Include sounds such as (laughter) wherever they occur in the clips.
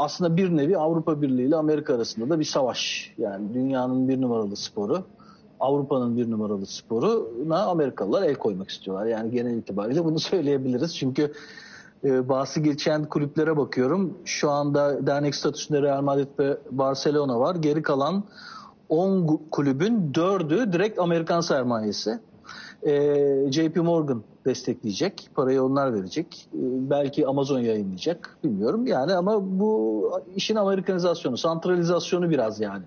aslında bir nevi Avrupa Birliği ile Amerika arasında da bir savaş. Yani dünyanın bir numaralı sporu, Avrupa'nın bir numaralı sporuna Amerikalılar el koymak istiyorlar. Yani genel itibariyle bunu (laughs) söyleyebiliriz. Çünkü e, bahsi geçen kulüplere bakıyorum. Şu anda dernek statüsünde Real Madrid ve Barcelona var. Geri kalan 10 kulübün 4'ü direkt Amerikan sermayesi. E, JP Morgan destekleyecek. Parayı onlar verecek. E, belki Amazon yayınlayacak. Bilmiyorum yani ama bu işin Amerikanizasyonu, santralizasyonu biraz yani.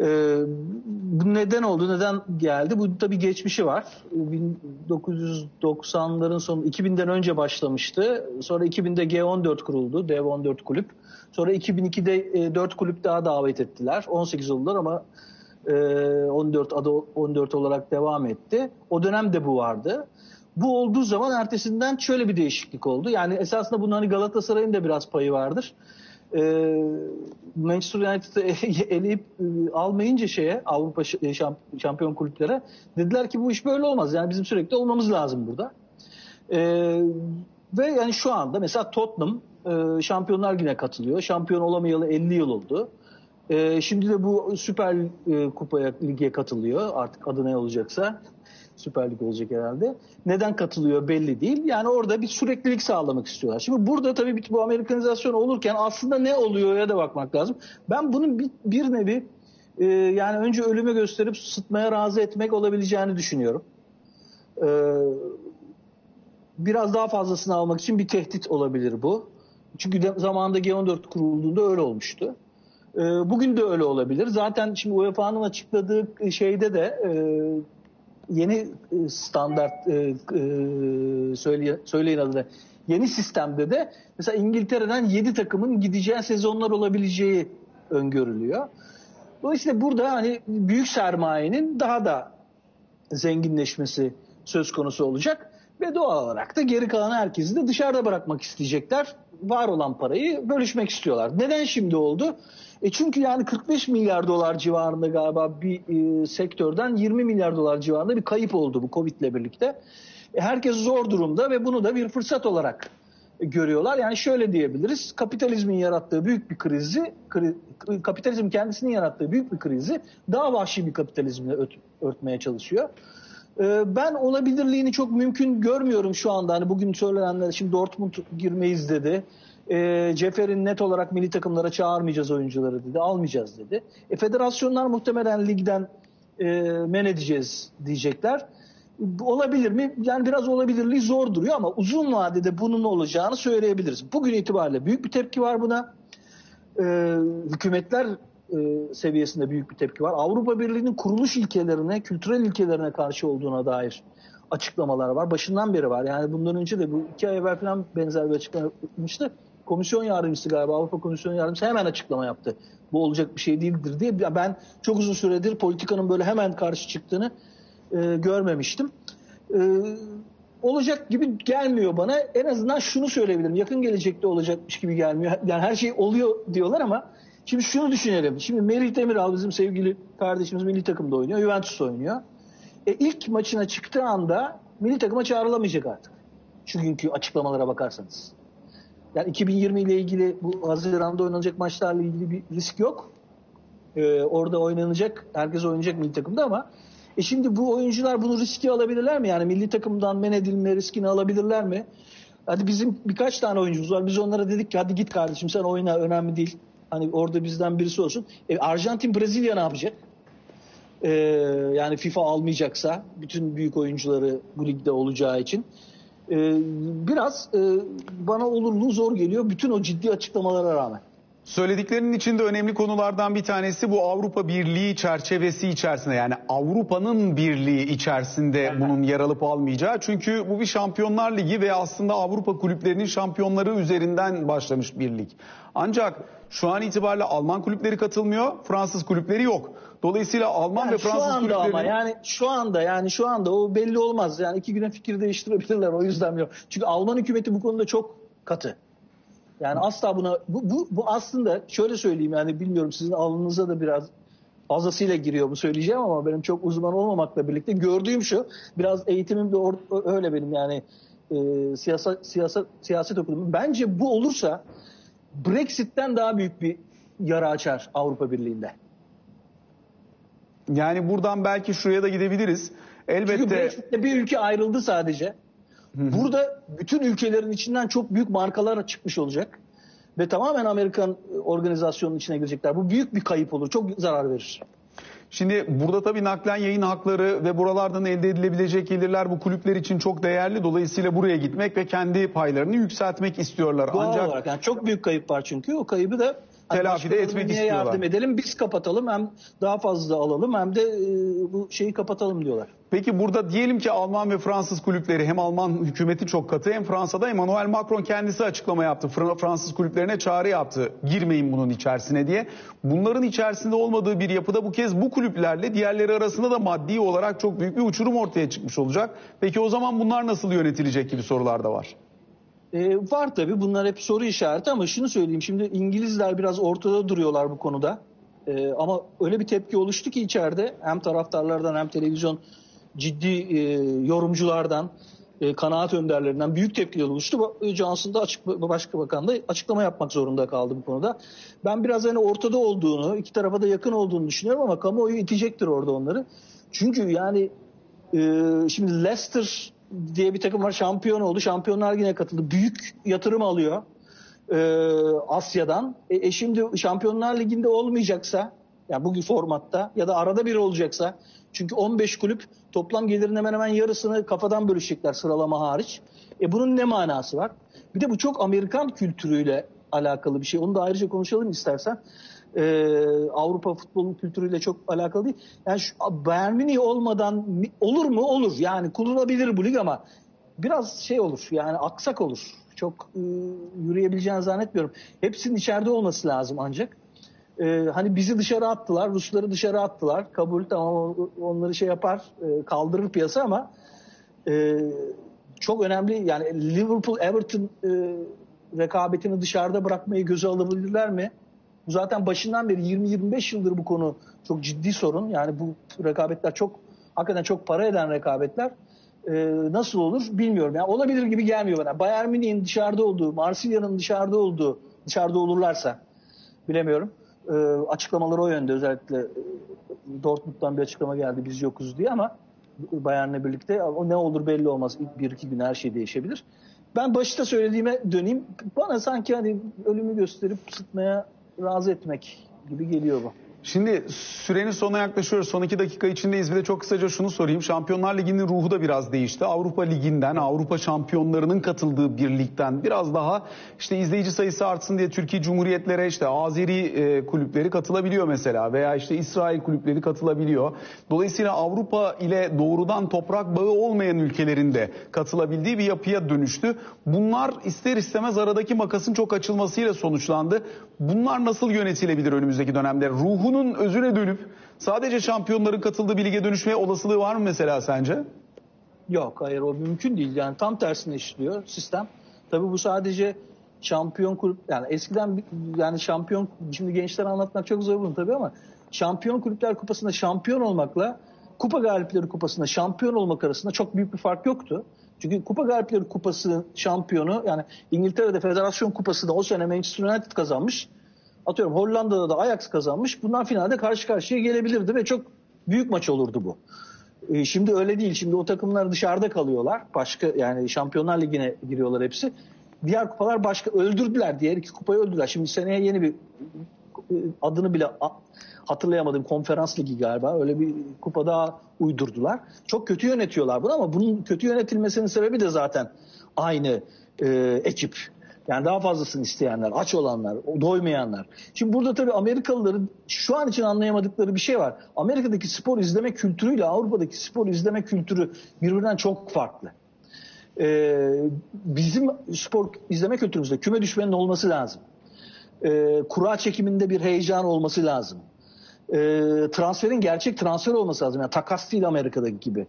Ee, bu neden oldu, neden geldi? Bu tabii geçmişi var. 1990'ların sonu, 2000'den önce başlamıştı. Sonra 2000'de G14 kuruldu, Dev 14 kulüp. Sonra 2002'de 4 kulüp daha davet ettiler. 18 oldular ama 14 adı 14 olarak devam etti. O dönemde bu vardı. Bu olduğu zaman ertesinden şöyle bir değişiklik oldu. Yani esasında bunun hani Galatasaray'ın da biraz payı vardır e, Manchester United'ı (laughs) eleyip e, almayınca şeye Avrupa e, şampiyon kulüplere dediler ki bu iş böyle olmaz. Yani bizim sürekli olmamız lazım burada. E, ve yani şu anda mesela Tottenham e, Şampiyonlar Ligi'ne katılıyor. Şampiyon olamayalı 50 yıl oldu. E, şimdi de bu Süper e, Kupa'ya lige katılıyor. Artık adı ne olacaksa. Süper Lig olacak herhalde. Neden katılıyor belli değil. Yani orada bir süreklilik sağlamak istiyorlar. Şimdi burada tabii bu Amerikanizasyon olurken aslında ne oluyor ya da bakmak lazım. Ben bunun bir, bir nevi e, yani önce ölüme gösterip sıtmaya razı etmek olabileceğini düşünüyorum. E, biraz daha fazlasını almak için bir tehdit olabilir bu. Çünkü de, zamanında G14 kurulduğunda öyle olmuştu. E, bugün de öyle olabilir. Zaten şimdi UEFA'nın açıkladığı şeyde de e, yeni e, standart e, e, söyle, söyleyin adını yeni sistemde de mesela İngiltere'den 7 takımın gideceği sezonlar olabileceği öngörülüyor. Dolayısıyla burada hani büyük sermayenin daha da zenginleşmesi söz konusu olacak ve doğal olarak da geri kalan herkesi de dışarıda bırakmak isteyecekler. Var olan parayı bölüşmek istiyorlar. Neden şimdi oldu? E çünkü yani 45 milyar dolar civarında galiba bir e, sektörden 20 milyar dolar civarında bir kayıp oldu bu Covid ile birlikte. E, herkes zor durumda ve bunu da bir fırsat olarak görüyorlar. Yani şöyle diyebiliriz. Kapitalizmin yarattığı büyük bir krizi, kri, kapitalizm kendisinin yarattığı büyük bir krizi daha vahşi bir kapitalizmle ört, örtmeye çalışıyor. E, ben olabilirliğini çok mümkün görmüyorum şu anda. Hani bugün söylenenler şimdi Dortmund girmeyiz dedi. E, Cefer'in net olarak milli takımlara çağırmayacağız oyuncuları dedi. Almayacağız dedi. E, federasyonlar muhtemelen ligden e, men edeceğiz diyecekler. Olabilir mi? Yani biraz olabilirliği zor duruyor ama uzun vadede bunun olacağını söyleyebiliriz. Bugün itibariyle büyük bir tepki var buna. E, hükümetler e, seviyesinde büyük bir tepki var. Avrupa Birliği'nin kuruluş ilkelerine, kültürel ilkelerine karşı olduğuna dair açıklamalar var. Başından beri var. Yani bundan önce de bu iki ay evvel falan benzer bir açıklama yapmıştı komisyon yardımcısı galiba Avrupa Komisyon Yardımcısı hemen açıklama yaptı. Bu olacak bir şey değildir diye. Ben çok uzun süredir politikanın böyle hemen karşı çıktığını e, görmemiştim. E, olacak gibi gelmiyor bana. En azından şunu söyleyebilirim. Yakın gelecekte olacakmış gibi gelmiyor. Yani her şey oluyor diyorlar ama şimdi şunu düşünelim. Şimdi Melih Demiral bizim sevgili kardeşimiz milli takımda oynuyor. Juventus oynuyor. E, ilk maçına çıktığı anda milli takıma çağrılamayacak artık. Şu günkü açıklamalara bakarsanız. Yani 2020 ile ilgili bu Haziran'da oynanacak maçlarla ilgili bir risk yok. Ee, orada oynanacak, herkes oynayacak milli takımda ama e şimdi bu oyuncular bunu riski alabilirler mi? Yani milli takımdan men edilme riskini alabilirler mi? Hadi bizim birkaç tane oyuncumuz var. Biz onlara dedik ki hadi git kardeşim sen oyna önemli değil. Hani orada bizden birisi olsun. E, Arjantin Brezilya ne yapacak? Ee, yani FIFA almayacaksa bütün büyük oyuncuları bu ligde olacağı için. Ee, biraz e, bana olurluğu zor geliyor bütün o ciddi açıklamalara rağmen. Söylediklerinin içinde önemli konulardan bir tanesi bu Avrupa Birliği çerçevesi içerisinde yani Avrupa'nın birliği içerisinde bunun yer alıp almayacağı. Çünkü bu bir Şampiyonlar Ligi ve aslında Avrupa kulüplerinin şampiyonları üzerinden başlamış bir lig. Ancak şu an itibariyle Alman kulüpleri katılmıyor, Fransız kulüpleri yok. Dolayısıyla Alman yani ve Fransız şu anda kulüpleri... ama yani şu anda yani şu anda o belli olmaz. Yani iki güne fikir değiştirebilirler o yüzden yok. Çünkü Alman hükümeti bu konuda çok katı. Yani asla buna bu, bu, bu aslında şöyle söyleyeyim yani bilmiyorum sizin alnınıza da biraz fazlasıyla giriyor bu söyleyeceğim ama benim çok uzman olmamakla birlikte gördüğüm şu biraz eğitimim de öyle benim yani e, siyasat, siyasat, siyaset okudum. Bence bu olursa Brexit'ten daha büyük bir yara açar Avrupa Birliği'nde. Yani buradan belki şuraya da gidebiliriz. Çünkü Elbette Brexit'te bir ülke ayrıldı sadece. Burada bütün ülkelerin içinden çok büyük markalar çıkmış olacak. Ve tamamen Amerikan organizasyonun içine girecekler. Bu büyük bir kayıp olur. Çok zarar verir. Şimdi burada tabii naklen yayın hakları ve buralardan elde edilebilecek gelirler bu kulüpler için çok değerli. Dolayısıyla buraya gitmek ve kendi paylarını yükseltmek istiyorlar. Doğal Ancak olarak yani çok büyük kayıp var çünkü. O kaybı da Telafi de etmek istiyorlar. yardım edelim biz kapatalım hem daha fazla alalım hem de e, bu şeyi kapatalım diyorlar. Peki burada diyelim ki Alman ve Fransız kulüpleri hem Alman hükümeti çok katı hem Fransa'da Emmanuel Macron kendisi açıklama yaptı. Fra- Fransız kulüplerine çağrı yaptı. Girmeyin bunun içerisine diye. Bunların içerisinde olmadığı bir yapıda bu kez bu kulüplerle diğerleri arasında da maddi olarak çok büyük bir uçurum ortaya çıkmış olacak. Peki o zaman bunlar nasıl yönetilecek gibi sorular da var. E, var tabii bunlar hep soru işareti ama şunu söyleyeyim şimdi İngilizler biraz ortada duruyorlar bu konuda. E, ama öyle bir tepki oluştu ki içeride hem taraftarlardan hem televizyon ciddi e, yorumculardan e, kanaat önderlerinden büyük tepkiler oluştu. Bu- Johnson da açık, başka bakan da açıklama yapmak zorunda kaldı bu konuda. Ben biraz hani ortada olduğunu, iki tarafa da yakın olduğunu düşünüyorum ama kamuoyu itecektir orada onları. Çünkü yani ee, şimdi Leicester diye bir takım var şampiyon oldu. Şampiyonlar Ligi'ne katıldı. Büyük yatırım alıyor ee, Asya'dan. E, e şimdi Şampiyonlar Ligi'nde olmayacaksa yani bugün formatta ya da arada bir olacaksa çünkü 15 kulüp toplam gelirin hemen hemen yarısını kafadan bölüşecekler sıralama hariç. E bunun ne manası var? Bir de bu çok Amerikan kültürüyle alakalı bir şey. Onu da ayrıca konuşalım istersen. Ee, Avrupa futbolu kültürüyle çok alakalı değil. Yani şu Bayern Münih olmadan olur mu? Olur. Yani kurulabilir bu lig ama biraz şey olur. Yani aksak olur. Çok e, yürüyebileceğini zannetmiyorum. Hepsinin içeride olması lazım ancak. Ee, hani bizi dışarı attılar, Rusları dışarı attılar. Kabul tamam onları şey yapar, e, kaldırır piyasa ama e, çok önemli yani Liverpool Everton e, rekabetini dışarıda bırakmayı göze alabilirler mi? Bu zaten başından beri 20-25 yıldır bu konu çok ciddi sorun. Yani bu rekabetler çok hakikaten çok para eden rekabetler. E, nasıl olur bilmiyorum. Yani olabilir gibi gelmiyor bana. Bayern Münih'in dışarıda olduğu, Marsilya'nın dışarıda olduğu, dışarıda olurlarsa bilemiyorum. E, açıklamaları o yönde özellikle e, Dortmund'dan bir açıklama geldi biz yokuz diye ama Bayern'le birlikte o ne olur belli olmaz. İlk bir iki gün her şey değişebilir. Ben başta söylediğime döneyim. Bana sanki hani ölümü gösterip sıtmaya razı etmek gibi geliyor bu. Şimdi sürenin sonuna yaklaşıyoruz. Son iki dakika içindeyiz. Bir de çok kısaca şunu sorayım. Şampiyonlar Ligi'nin ruhu da biraz değişti. Avrupa Ligi'nden, Avrupa şampiyonlarının katıldığı bir ligden biraz daha işte izleyici sayısı artsın diye Türkiye Cumhuriyetlere işte Azeri e, kulüpleri katılabiliyor mesela veya işte İsrail kulüpleri katılabiliyor. Dolayısıyla Avrupa ile doğrudan toprak bağı olmayan ülkelerin de katılabildiği bir yapıya dönüştü. Bunlar ister istemez aradaki makasın çok açılmasıyla sonuçlandı. Bunlar nasıl yönetilebilir önümüzdeki dönemde? Ruhunun özüne dönüp sadece şampiyonların katıldığı bir lige dönüşmeye olasılığı var mı mesela sence? Yok hayır o mümkün değil. Yani tam tersine işliyor sistem. Tabii bu sadece şampiyon kulüp yani eskiden yani şampiyon şimdi gençlere anlatmak çok zor bunu tabii ama şampiyon kulüpler kupasında şampiyon olmakla kupa galipleri kupasında şampiyon olmak arasında çok büyük bir fark yoktu. Çünkü kupa galipleri kupası şampiyonu yani İngiltere'de federasyon kupası da o sene Manchester United kazanmış. Atıyorum Hollanda'da da Ajax kazanmış. Bunlar finalde karşı karşıya gelebilirdi ve çok büyük maç olurdu bu. E, Şimdi öyle değil. Şimdi o takımlar dışarıda kalıyorlar. Başka yani Şampiyonlar Ligi'ne giriyorlar hepsi. Diğer kupalar başka öldürdüler. Diğer iki kupayı öldürdüler. Şimdi seneye yeni bir e, adını bile hatırlayamadığım konferans ligi galiba. Öyle bir kupa daha uydurdular. Çok kötü yönetiyorlar bunu ama bunun kötü yönetilmesinin sebebi de zaten aynı e, ekip. Yani daha fazlasını isteyenler, aç olanlar, doymayanlar. Şimdi burada tabii Amerikalıların şu an için anlayamadıkları bir şey var. Amerika'daki spor izleme kültürüyle Avrupa'daki spor izleme kültürü birbirinden çok farklı. Ee, bizim spor izleme kültürümüzde küme düşmenin olması lazım. Ee, kura çekiminde bir heyecan olması lazım. Ee, transferin gerçek transfer olması lazım. Yani takas değil Amerika'daki gibi.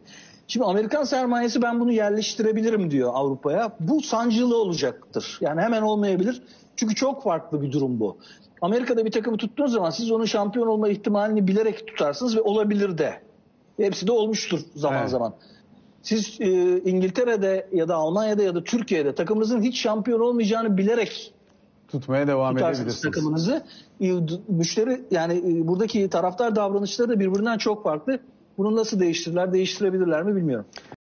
Şimdi Amerikan sermayesi ben bunu yerleştirebilirim diyor Avrupa'ya. Bu sancılı olacaktır. Yani hemen olmayabilir. Çünkü çok farklı bir durum bu. Amerika'da bir takımı tuttuğunuz zaman siz onun şampiyon olma ihtimalini bilerek tutarsınız ve olabilir de. Hepsi de olmuştur zaman Evet. zaman. Siz e, İngiltere'de ya da Almanya'da ya da Türkiye'de takımınızın hiç şampiyon olmayacağını bilerek Tutmaya devam edebilirsiniz. takımınızı. Müşteri yani e, buradaki taraftar davranışları da birbirinden çok farklı. Bunu nasıl değiştirirler, değiştirebilirler mi bilmiyorum.